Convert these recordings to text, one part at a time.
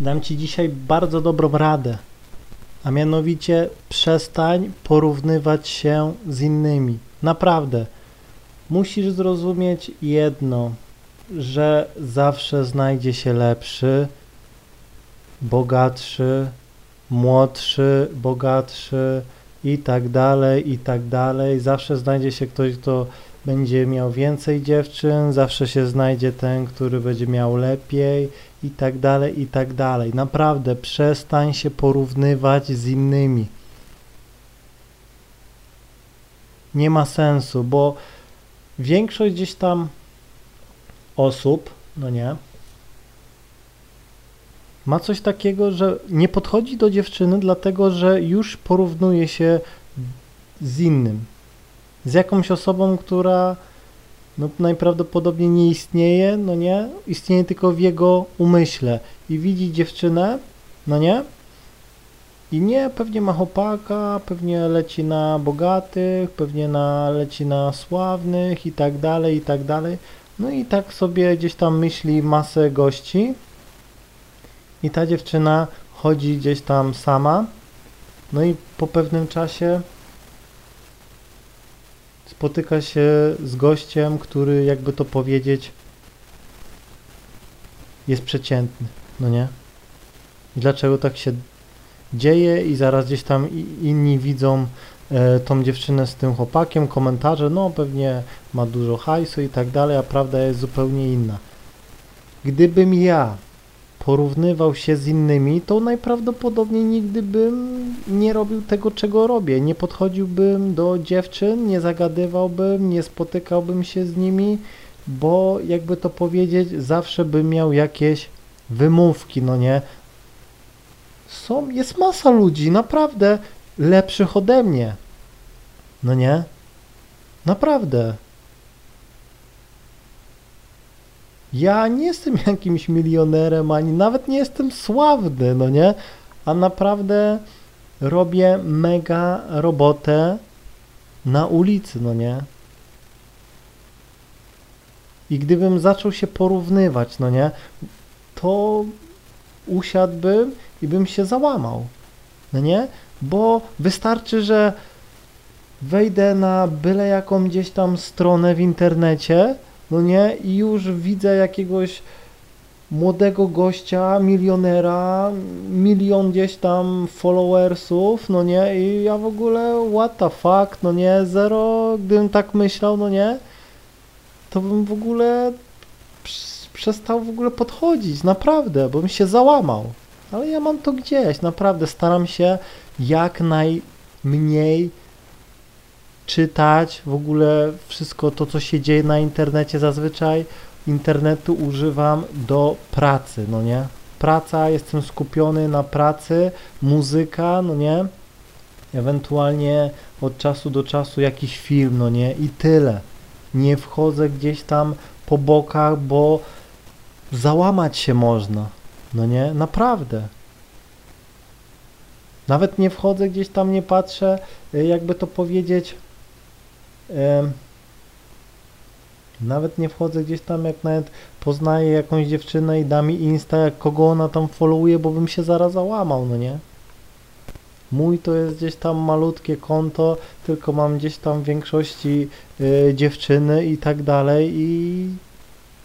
dam Ci dzisiaj bardzo dobrą radę, a mianowicie przestań porównywać się z innymi. Naprawdę. Musisz zrozumieć jedno, że zawsze znajdzie się lepszy, bogatszy, młodszy, bogatszy i tak dalej, i tak dalej. Zawsze znajdzie się ktoś, kto będzie miał więcej dziewczyn, zawsze się znajdzie ten, który będzie miał lepiej i tak dalej, i tak dalej. Naprawdę przestań się porównywać z innymi. Nie ma sensu, bo większość gdzieś tam osób, no nie, ma coś takiego, że nie podchodzi do dziewczyny, dlatego że już porównuje się z innym, z jakąś osobą, która no, najprawdopodobniej nie istnieje, no nie, istnieje tylko w jego umyśle. I widzi dziewczynę, no nie, i nie, pewnie ma chłopaka, pewnie leci na bogatych, pewnie na, leci na sławnych i tak dalej, i tak dalej. No i tak sobie gdzieś tam myśli masę gości. I ta dziewczyna chodzi gdzieś tam sama, no i po pewnym czasie spotyka się z gościem, który jakby to powiedzieć jest przeciętny, no nie? Dlaczego tak się dzieje i zaraz gdzieś tam inni widzą e, tą dziewczynę z tym chłopakiem, komentarze, no pewnie ma dużo hajsu i tak dalej, a prawda jest zupełnie inna. Gdybym ja porównywał się z innymi, to najprawdopodobniej nigdy bym nie robił tego, czego robię. Nie podchodziłbym do dziewczyn, nie zagadywałbym, nie spotykałbym się z nimi, bo jakby to powiedzieć, zawsze bym miał jakieś wymówki, no nie? Są, jest masa ludzi, naprawdę lepszych ode mnie. No nie? Naprawdę. Ja nie jestem jakimś milionerem, ani nawet nie jestem sławny, no nie? A naprawdę robię mega robotę na ulicy, no nie? I gdybym zaczął się porównywać, no nie? To usiadłbym i bym się załamał, no nie? Bo wystarczy, że wejdę na byle jaką gdzieś tam stronę w internecie, no nie, i już widzę jakiegoś młodego gościa, milionera, milion gdzieś tam followersów, no nie, i ja w ogóle what the fuck, no nie, zero, gdybym tak myślał, no nie, to bym w ogóle przestał w ogóle podchodzić, naprawdę, bo bym się załamał. Ale ja mam to gdzieś, naprawdę staram się jak najmniej czytać, w ogóle wszystko to, co się dzieje na internecie zazwyczaj internetu używam do pracy, no nie? Praca, jestem skupiony na pracy, muzyka, no nie? Ewentualnie od czasu do czasu jakiś film, no nie? I tyle. Nie wchodzę gdzieś tam po bokach, bo załamać się można, no nie? Naprawdę. Nawet nie wchodzę gdzieś tam, nie patrzę, jakby to powiedzieć, nawet nie wchodzę gdzieś tam, jak nawet poznaję jakąś dziewczynę i da mi insta, jak kogo ona tam followuje, bo bym się zaraz załamał, no nie? Mój to jest gdzieś tam malutkie konto, tylko mam gdzieś tam w większości y, dziewczyny i tak dalej i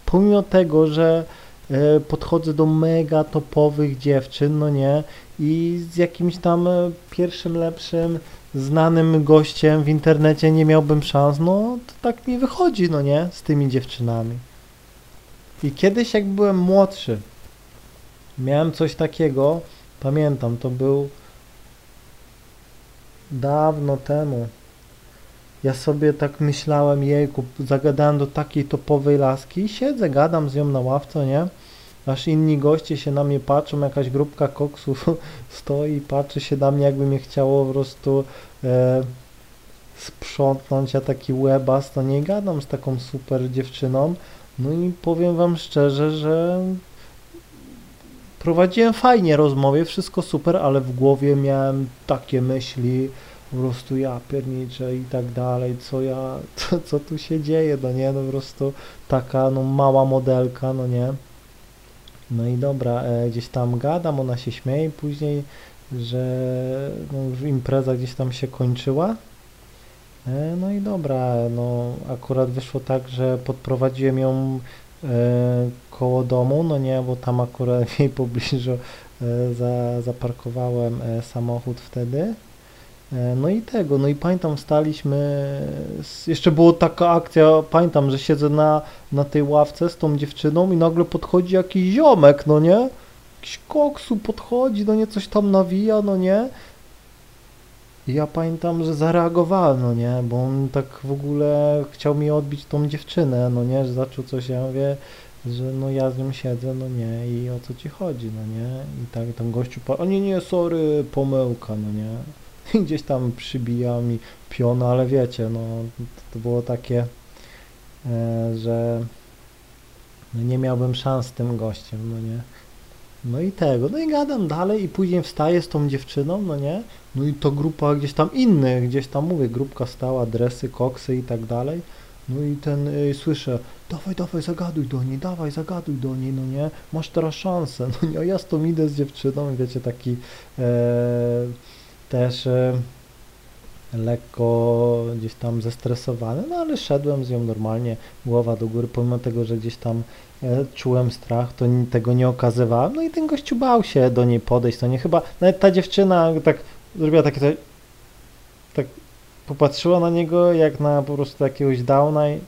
pomimo tego, że y, podchodzę do mega topowych dziewczyn, no nie, i z jakimś tam y, pierwszym lepszym znanym gościem w internecie nie miałbym szans, no to tak mi wychodzi, no nie, z tymi dziewczynami. I kiedyś jak byłem młodszy, miałem coś takiego, pamiętam, to był dawno temu. Ja sobie tak myślałem, jejku, zagadałem do takiej topowej laski, siedzę, gadam z nią na ławce, nie? Aż inni goście się na mnie patrzą, jakaś grupka koksów stoi, patrzy się na mnie, jakby mnie chciało po prostu e, sprzątnąć, ja taki łebas, to nie gadam z taką super dziewczyną, no i powiem wam szczerze, że prowadziłem fajnie rozmowie, wszystko super, ale w głowie miałem takie myśli, po prostu ja pierniczę i tak dalej, co ja, co, co tu się dzieje, no nie, no po prostu taka no mała modelka, no nie, No i dobra, e, gdzieś tam gadam, ona się śmieje później, że no, impreza gdzieś tam się kończyła. E, no i dobra, no akurat wyszło tak, że podprowadziłem ją e, koło domu, no nie, bo tam akurat w jej pobliżu e, za, zaparkowałem e, samochód wtedy. E, No i tego, no i pamiętam, staliśmy, jeszcze była taka akcja, pamiętam, że siedzę na, na tej ławce z tą dziewczyną i nagle podchodzi jakiś ziomek, no nie? Jakiś koksu podchodzi, no nie, coś tam nawija, no nie? I ja pamiętam, że zareagowałem, no nie, bo on tak w ogóle chciał mi odbić tą dziewczynę, no nie, że zaczął coś, ja mówię, że no ja z nią siedzę, no nie, i o co ci chodzi, no nie? I tak ten gościu, pa- o nie, nie, sorry, pomyłka, no nie? Gdzieś tam przybija mi piona, ale wiecie, no to, było takie, e, że no nie miałbym szans z tym gościem, no nie. No i tego, no i gadam dalej i później wstaję z tą dziewczyną, no nie. No i to grupa gdzieś tam innych, gdzieś tam mówię, grupka stała, dresy, koksy i tak dalej. No i ten y, słyszę, dawaj, dawaj, zagaduj do niej, dawaj, zagaduj do niej, no nie, masz teraz szansę, no nie, a ja z tą idę z dziewczyną wiecie, taki e, też e, lekko gdzieś tam zestresowany, no ale szedłem z nią normalnie, głowa do góry, pomimo tego, że gdzieś tam e, czułem strach, to tego nie okazywałem, no i ten gościu bał się do niej podejść, to nie chyba, nawet ta dziewczyna tak zrobiła takie, coś- tak popatrzyła na niego jak na po prostu jakiegoś downa i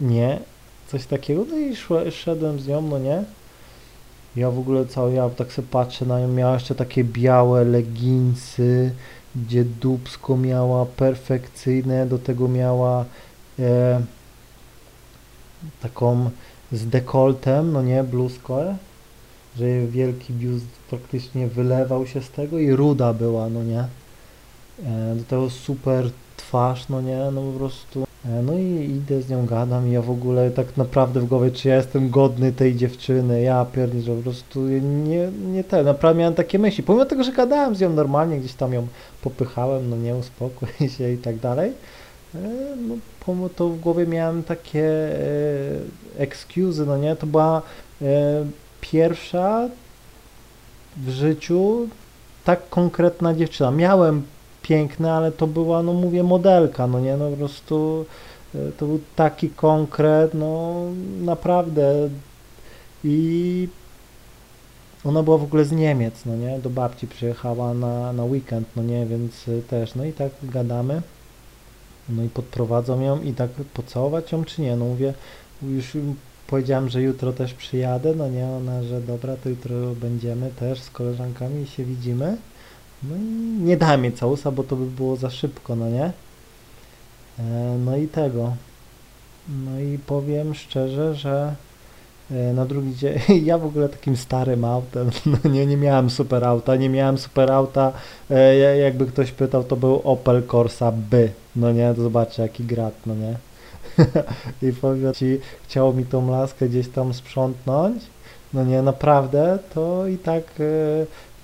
nie, coś takiego, no i szedłem z nią, no nie, ja w ogóle cały, ja tak sobie patrzę na nią, miała jeszcze takie białe leginsy, gdzie dupsko miała perfekcyjne, do tego miała e, taką z dekoltem, no nie, bluzkę, że jej wielki biust praktycznie wylewał się z tego i ruda była, no nie. E, do tego super twarz, no nie, no po prostu. E, no i idę z nią gadam i ja w ogóle tak naprawdę w głowie, czy ja jestem godny tej dziewczyny, ja pierniczę, po prostu nie, nie ten, naprawdę miałem takie myśli, pomimo tego, że gadałem z nią normalnie, gdzieś tam ją popychałem, no nie, uspokój się i tak dalej, e, no pomimo to w głowie miałem takie e, no nie, to była e, pierwsza w życiu tak konkretna dziewczyna. Miałem piękne, ale to była, no mówię, modelka, no nie, no po prostu e, to był taki konkret, no naprawdę. I ona była w ogóle z Niemiec, no nie, do babci przyjechała na, na weekend, no nie, więc e, też, no i tak gadamy, no i podprowadzą ją i tak pocałować ją, czy nie, no mówię, już powiedziałem, że jutro też przyjadę, no nie, ona, że dobra, to jutro będziemy też z koleżankami i się widzimy. No i nie dałem jej całusa, bo to by było za szybko, no nie? E, no i tego. No i powiem szczerze, że e, na drugi dzień, ja w ogóle takim starym autem, no nie, nie miałem super auta, nie miałem super auta, e, ja- jakby ktoś pytał, to był Opel Corsa B, no nie, to zobaczcie jaki grat, no nie? I powiem ci, chciało mi tą laskę gdzieś tam sprzątnąć, no nie, naprawdę, to i tak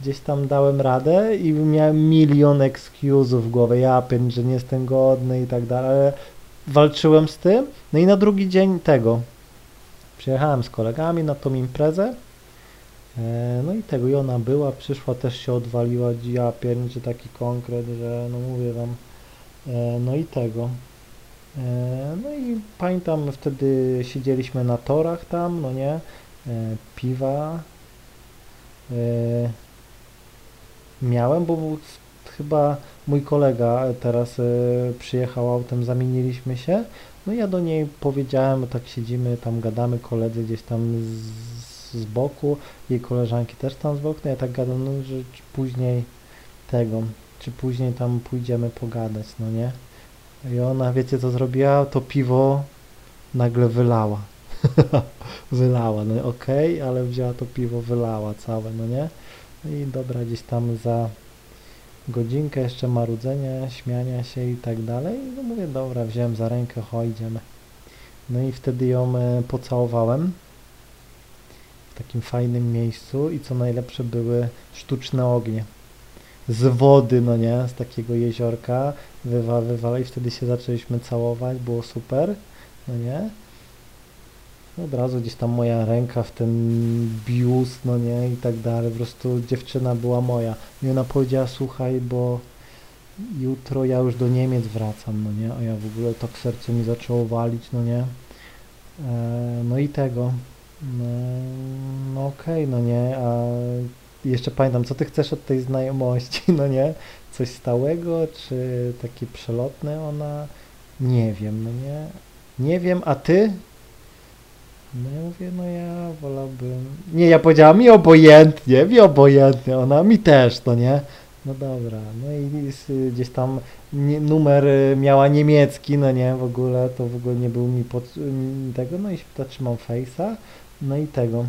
gdzieś tam dałem radę i miałem milion excuse'ów w głowie, ja pierd, że nie jestem godny i tak dalej, ale walczyłem z tym, no i na drugi dzień tego, przyjechałem z kolegami na tą imprezę, e, no i tego, i ona była, przyszła, też się odwaliła, ja pierniczę taki konkret, że no mówię wam, e, no i tego. E, No i pamiętam wtedy siedzieliśmy na torach tam, no nie, piwa miałem, bo chyba mój kolega teraz e, przyjechał autem, zamieniliśmy się, no ja do niej powiedziałem, tak siedzimy, tam gadamy, koledzy gdzieś tam z, z boku, jej koleżanki też tam z boku, no ja tak gadam, no, że później tego, czy później tam pójdziemy pogadać, no nie. I ona, wiecie co zrobiła? To piwo nagle wylała. wylała, no okej, ale wzięła to piwo, wylała całe, no nie? No i dobra, gdzieś tam za godzinkę jeszcze marudzenia, śmiania się i tak dalej. No mówię, dobra, wziąłem za rękę, ho, idziemy. No i wtedy ją e, pocałowałem w takim fajnym miejscu i co najlepsze były sztuczne ognie. Z wody, no nie, z takiego jeziorka wywa, wywala i wtedy się zaczęliśmy całować, było super, no nie? Od razu gdzieś tam moja ręka w ten biust, no nie, i tak dalej. Po prostu dziewczyna była moja. I ona powiedziała, słuchaj, bo jutro ja już do Niemiec wracam, no nie, a ja w ogóle tak serce mi zaczęło walić, no nie. E, no i tego. No, no okej, no nie, a jeszcze pamiętam, co ty chcesz od tej znajomości, no nie? Coś stałego, czy takie przelotne ona? Nie wiem, no nie. Nie wiem, a ty? No ja mówię, no ja wolałbym... Nie, ja powiedziałam mi obojętnie, mi obojętnie, ona mi też, no nie? No dobra, no i gdzieś tam numer y, miała niemiecki, no nie, w ogóle, to w ogóle nie był mi pod mi tego, no i się pyta, czy mam face'a, no i tego.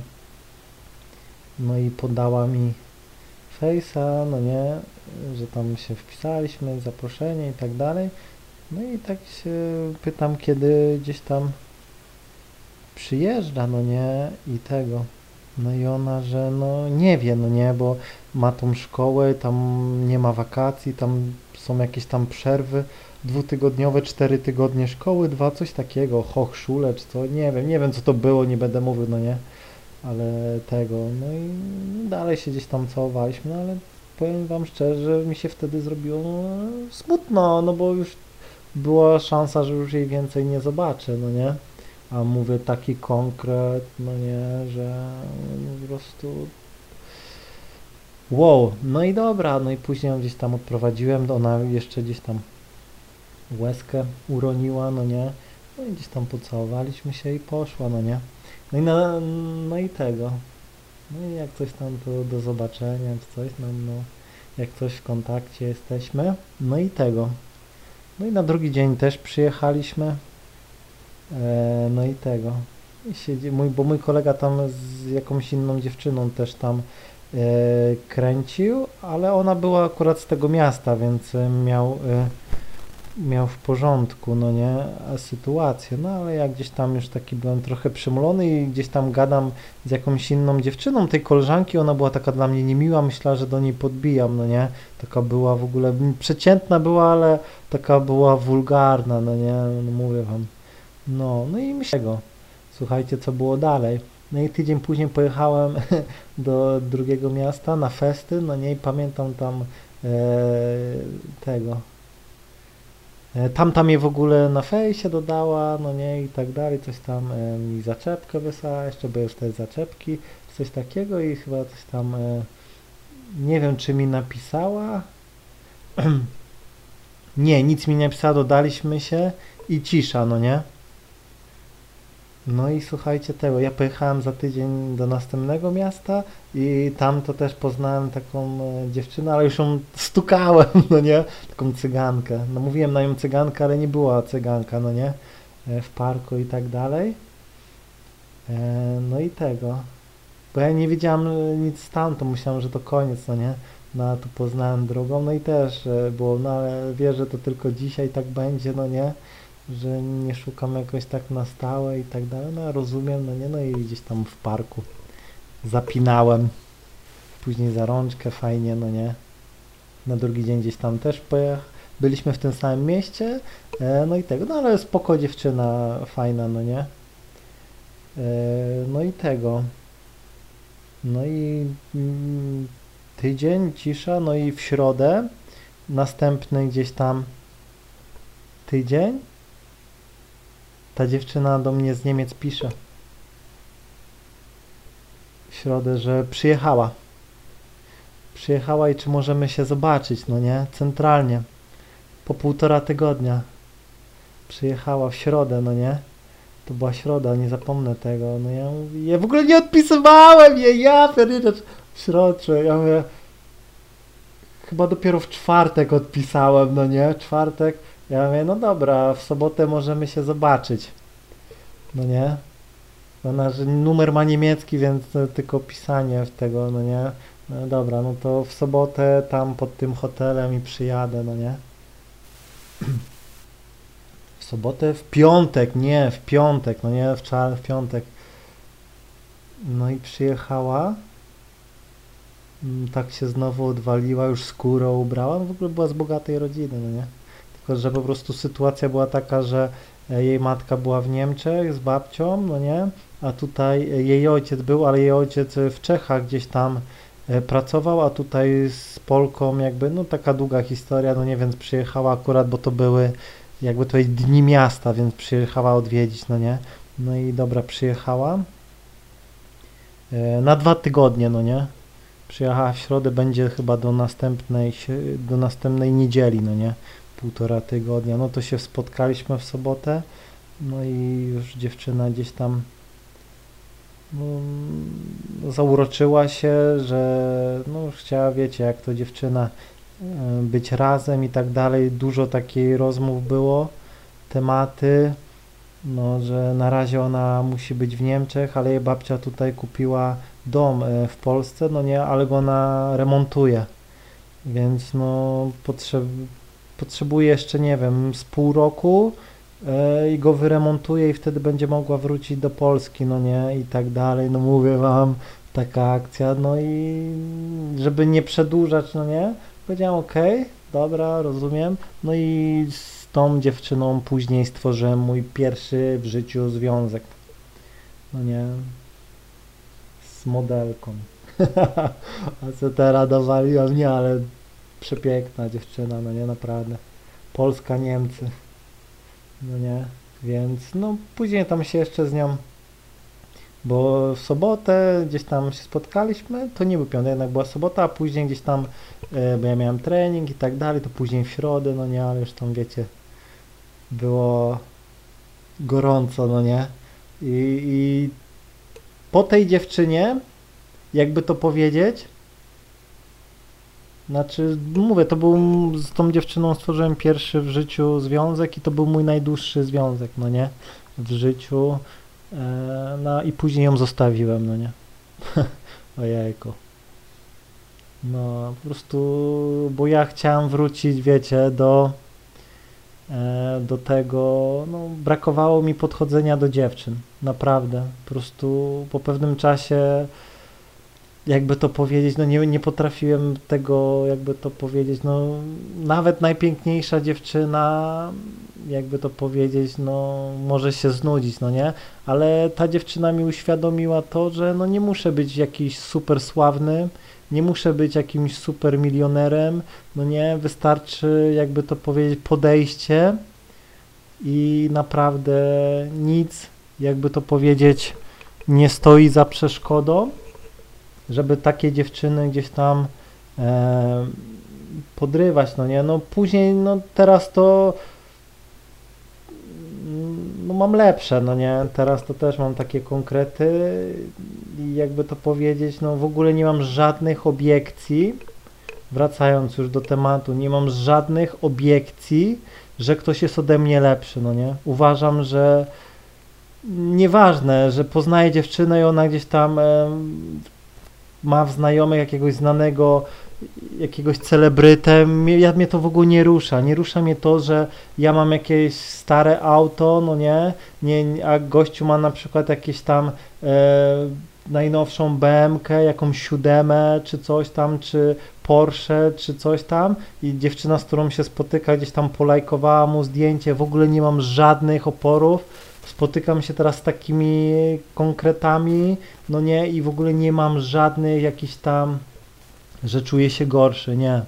No i podała mi face'a, no nie, że tam się wpisaliśmy, zaproszenie i tak dalej. No i tak się pytam, kiedy gdzieś tam przyjeżdża, no nie, i tego. No i ona, że no nie wie, no nie, bo ma tą szkołę, tam nie ma wakacji, tam są jakieś tam przerwy dwutygodniowe, cztery tygodnie szkoły, dwa, coś takiego, Hochschule czy co, nie wiem, nie wiem co to było, nie będę mówił, no nie, ale tego, no i dalej się gdzieś tam całowaliśmy, no ale powiem wam szczerze, mi się wtedy zrobiło no, smutno, no bo już była szansa, że już jej więcej nie zobaczę, no nie, a mówię taki konkret, no nie, że po prostu wow, no i dobra, no i później ją gdzieś tam odprowadziłem, ona jeszcze gdzieś tam łezkę uroniła, no nie, no i gdzieś tam pocałowaliśmy się i poszła, no nie, no i, na, no i tego, no i jak coś tam to do zobaczenia, czy coś, no, no, jak coś w kontakcie jesteśmy, no i tego, no i na drugi dzień też przyjechaliśmy, no i tego, siedzi, mój, bo mój kolega tam z jakąś inną dziewczyną też tam e, kręcił, ale ona była akurat z tego miasta, więc e, miał, e, miał w porządku, no nie, sytuację, no ale ja gdzieś tam już taki byłem trochę przymulony i gdzieś tam gadam z jakąś inną dziewczyną tej koleżanki, ona była taka dla mnie niemiła, myślała, że do niej podbijam, no nie, taka była w ogóle, przeciętna była, ale taka była wulgarna, no nie, no mówię wam, no, no i myślę słuchajcie, co było dalej. No i tydzień później pojechałem do drugiego miasta na festy, no nie, pamiętam tam e, tego. E, tamta mnie w ogóle na fejsie dodała, no nie, i tak dalej, coś tam e, mi zaczepkę wysłała, jeszcze były już te zaczepki, coś takiego i chyba coś tam, e, nie wiem, czy mi napisała. nie, nic mi nie napisała, dodaliśmy się i cisza, no nie. No i słuchajcie tego, ja pojechałem za tydzień do następnego miasta i tam to też poznałem taką e, dziewczynę, ale już ją stukałem, no nie, taką cygankę. No mówiłem na nią cygankę, ale nie była cyganka, no nie, e, w parku i tak dalej. E, no i tego, bo ja nie wiedziałem nic tam, to myślałem, że to koniec, no nie. No a tu poznałem drugą, no i też było, no ale wiesz, że to tylko dzisiaj tak będzie, no nie że nie szukam jakoś tak na stałe i tak dalej, no rozumiem, no nie, no i gdzieś tam w parku zapinałem, później za rączkę, fajnie, no nie, na drugi dzień gdzieś tam też pojech, byliśmy w tym samym mieście, e, no i tego, no ale spoko dziewczyna, fajna, no nie, e, no i tego, no i mm, tydzień, cisza, no i w środę, następny gdzieś tam tydzień, ta dziewczyna do mnie z Niemiec pisze w środę, że przyjechała. Przyjechała i czy możemy się zobaczyć, no nie? Centralnie. Po półtora tygodnia. Przyjechała w środę, no nie? To była środa, nie zapomnę tego. No ja mówię, ja w ogóle nie odpisywałem jej, ja pierdzielę w środcze. Ja mówię, chyba dopiero w czwartek odpisałem, no nie? Czwartek. Ja mówię, no dobra, w sobotę możemy się zobaczyć. No nie? Ona, że numer ma niemiecki, więc tylko pisanie w tego, no nie? No dobra, no to w sobotę tam pod tym hotelem i przyjadę, no nie? W sobotę? W piątek, nie, w piątek, no nie, w czar, w piątek. No i przyjechała. Mm, Tak się znowu odwaliła, już skórę ubrała. No w ogóle była z bogatej rodziny, no nie? Tylko, że po prostu sytuacja była taka, że e, jej matka była w Niemczech z babcią, no nie, a tutaj e, jej ojciec był, ale jej ojciec e, w Czechach gdzieś tam pracował, a tutaj z Polką jakby, no taka długa historia, no nie, więc przyjechała akurat, bo to były jakby tutaj dni miasta, więc przyjechała odwiedzić, no nie, no i dobra, przyjechała. Na dwa tygodnie, no nie, przyjechała w środę, będzie chyba do następnej, do następnej niedzieli, no nie, półtora tygodnia, no to się spotkaliśmy w sobotę, no i już dziewczyna gdzieś tam no, no, zauroczyła się, że no chciała, wiecie, jak to dziewczyna e, być razem i tak dalej. Dużo takiej rozmów było, tematy, no, że na razie ona musi być w Niemczech, ale jej babcia tutaj kupiła dom e, w Polsce, no nie, ale go ona remontuje, więc no potrzeb, potrzebuje jeszcze, nie wiem, z pół roku e, i go wyremontuje i wtedy będzie mogła wrócić do Polski, no nie, i tak dalej, no mówię wam, taka akcja, no i żeby nie przedłużać, no nie, powiedziałem okej, dobra, rozumiem, no i z tą dziewczyną później stworzyłem mój pierwszy w życiu związek, no nie, z modelką, a co teraz dowaliła mnie, ale przepiękna dziewczyna, no nie, naprawdę, Polska, Niemcy, no nie, więc no później tam się jeszcze z nią, bo w sobotę gdzieś tam się spotkaliśmy, to nie był piątek, jednak była sobota, a później gdzieś tam, e, bo ja miałem trening i tak dalej, to później w środę, no nie, ale już tam wiecie, było gorąco, no nie, i, i po tej dziewczynie, jakby to powiedzieć, znaczy, mówię, to był z tą dziewczyną stworzyłem pierwszy w życiu związek i to był mój najdłuższy związek, no nie, w życiu. E, no i później ją zostawiłem, no nie. Ojejku. No, po prostu, bo ja chciałem wrócić, wiecie, do, e, do tego, no, brakowało mi podchodzenia do dziewczyn, naprawdę. Po prostu po pewnym czasie jakby to powiedzieć, no nie, nie potrafiłem tego, jakby to powiedzieć, no nawet najpiękniejsza dziewczyna, jakby to powiedzieć, no może się znudzić, no nie, ale ta dziewczyna mi uświadomiła to, że no nie muszę być jakiś super sławny, nie muszę być jakimś super milionerem, no nie, wystarczy jakby to powiedzieć podejście i naprawdę nic, jakby to powiedzieć, nie stoi za przeszkodą, żeby takie dziewczyny gdzieś tam e, podrywać, no nie, no później, no teraz to no mam lepsze, no nie, teraz to też mam takie konkrety i jakby to powiedzieć, no w ogóle nie mam żadnych obiekcji, wracając już do tematu, nie mam żadnych obiekcji, że ktoś jest ode mnie lepszy, no nie, uważam, że nieważne, że poznaję dziewczynę i ona gdzieś tam e, ma w znajomych jakiegoś znanego, jakiegoś celebrytę, ja, mnie to w ogóle nie rusza. Nie rusza mnie to, że ja mam jakieś stare auto, no nie, nie a gościu ma na przykład jakieś tam e, najnowszą BMK, jakąś siódemę, czy coś tam, czy Porsche, czy coś tam. I dziewczyna, z którą się spotyka, gdzieś tam polajkowała mu zdjęcie, w ogóle nie mam żadnych oporów, spotykam się teraz z takimi konkretami, no nie, i w ogóle nie mam żadnych jakichś tam, że czuję się gorszy, nie.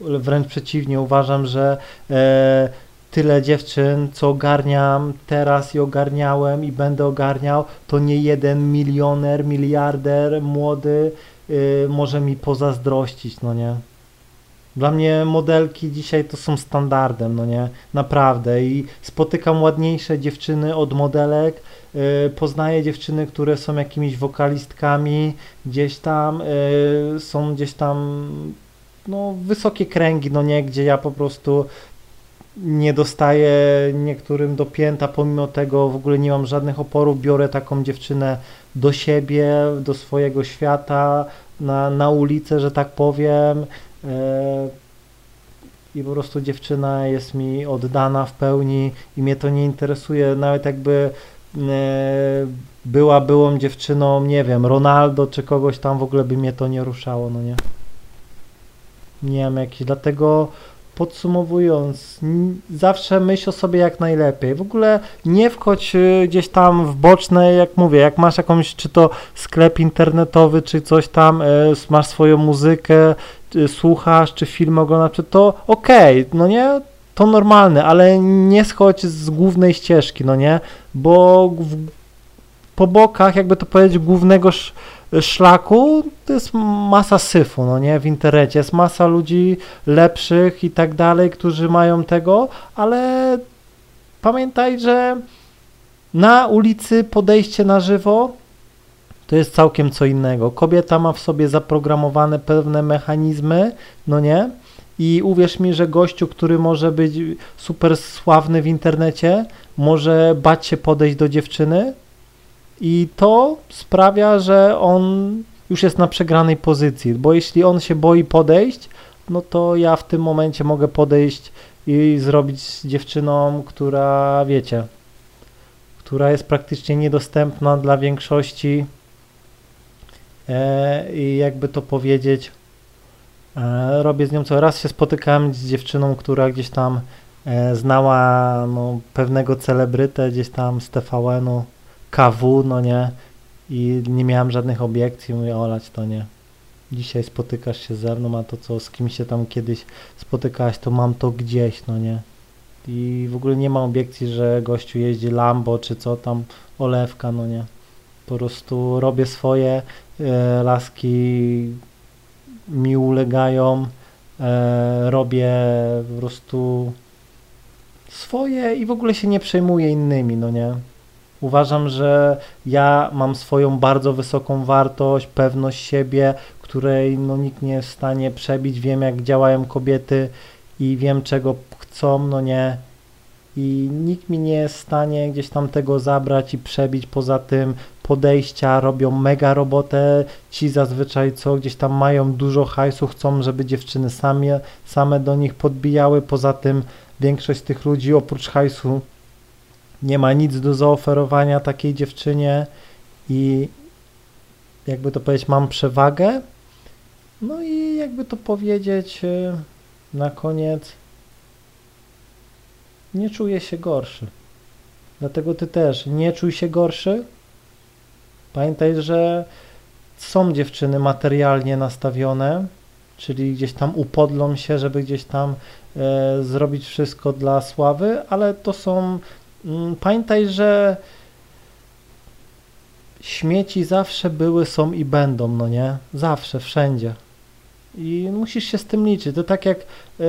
Wręcz przeciwnie, uważam, że e, tyle dziewczyn, co ogarniam teraz i ogarniałem i będę ogarniał, to nie jeden milioner, miliarder młody y, może mi pozazdrościć, no nie. Dla mnie modelki dzisiaj to są standardem, no nie, naprawdę. I spotykam ładniejsze dziewczyny od modelek, y, poznaję dziewczyny, które są jakimiś wokalistkami, gdzieś tam y, są gdzieś tam no wysokie kręgi, no nie, gdzie ja po prostu nie dostaję niektórym do pięta, pomimo tego w ogóle nie mam żadnych oporów, biorę taką dziewczynę do siebie, do swojego świata, na, na ulicę, że tak powiem, i po prostu dziewczyna jest mi oddana w pełni i mnie to nie interesuje, nawet jakby e, była byłą dziewczyną, nie wiem, Ronaldo czy kogoś tam, w ogóle by mnie to nie ruszało, no nie. Nie wiem, jakieś, dlatego podsumowując, zawsze myśl o sobie jak najlepiej. W ogóle nie wchodź y, gdzieś tam w boczne, jak mówię, jak masz jakąś, czy to sklep internetowy, czy coś tam, y, masz swoją muzykę, y, słuchasz, czy film oglądasz, czy to okej, no nie? To normalne, ale nie schodź z głównej ścieżki, no nie? Bo w, po bokach, jakby to powiedzieć, głównego szlaku to jest masa syfu, no nie? W internecie jest masa ludzi lepszych i tak dalej, którzy mają tego, ale pamiętaj, że na ulicy podejście na żywo to jest całkiem co innego. Kobieta ma w sobie zaprogramowane pewne mechanizmy, no nie? I uwierz mi, że gościu, który może być super sławny w internecie, może bać się podejść do dziewczyny i to sprawia, że on już jest na przegranej pozycji, bo jeśli on się boi podejść, no to ja w tym momencie mogę podejść i zrobić z dziewczyną, która wiecie, która jest praktycznie niedostępna dla większości. E, i jakby to powiedzieć, e, robię z nią co raz się spotykałem z dziewczyną, która gdzieś tam e, znała no, pewnego celebrytę gdzieś tam z TVN-u, KW, no nie, i nie miałem żadnych obiekcji, mówię, olać to nie. Dzisiaj spotykasz się ze mną, a to co z kimś się tam kiedyś spotykałeś, to mam to gdzieś, no nie. I w ogóle nie ma obiekcji, że gościu jeździ Lambo, czy co tam, olewka, no nie. Po prostu robię swoje, e, laski mi ulegają, e, robię po prostu swoje i w ogóle się nie przejmuję innymi, no nie. Uważam, że ja mam swoją bardzo wysoką wartość, pewność siebie, której no, nikt nie jest w stanie przebić. Wiem, jak działają kobiety i wiem, czego chcą, no nie. I nikt mi nie jest w stanie gdzieś tam tego zabrać i przebić. Poza tym podejścia robią mega robotę. Ci zazwyczaj, co gdzieś tam mają dużo hajsu, chcą, żeby dziewczyny same, same do nich podbijały. Poza tym większość tych ludzi oprócz hajsu nie ma nic do zaoferowania takiej dziewczynie i jakby to powiedzieć, mam przewagę. No i jakby to powiedzieć y, na koniec, nie czuję się gorszy. Dlatego ty też nie czuj się gorszy. Pamiętaj, że są dziewczyny materialnie nastawione, czyli gdzieś tam upodlą się, żeby gdzieś tam e, zrobić wszystko dla sławy, ale to są Pamiętaj, że śmieci zawsze były, są i będą, no nie? Zawsze, wszędzie. I musisz się z tym liczyć. To tak jak, yy,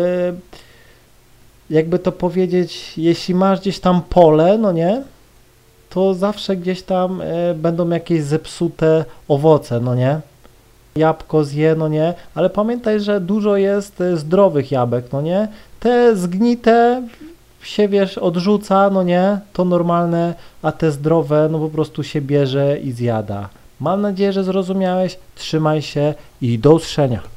jakby to powiedzieć, jeśli masz gdzieś tam pole, no nie? To zawsze gdzieś tam yy, będą jakieś zepsute owoce, no nie? Jabłko zje, no nie? Ale pamiętaj, że dużo jest y, zdrowych jabłek, no nie? Te zgnite się wiesz, odrzuca, no nie, to normalne, a te zdrowe, no po prostu się bierze i zjada. Mam nadzieję, że zrozumiałeś. Trzymaj się i do usłyszenia.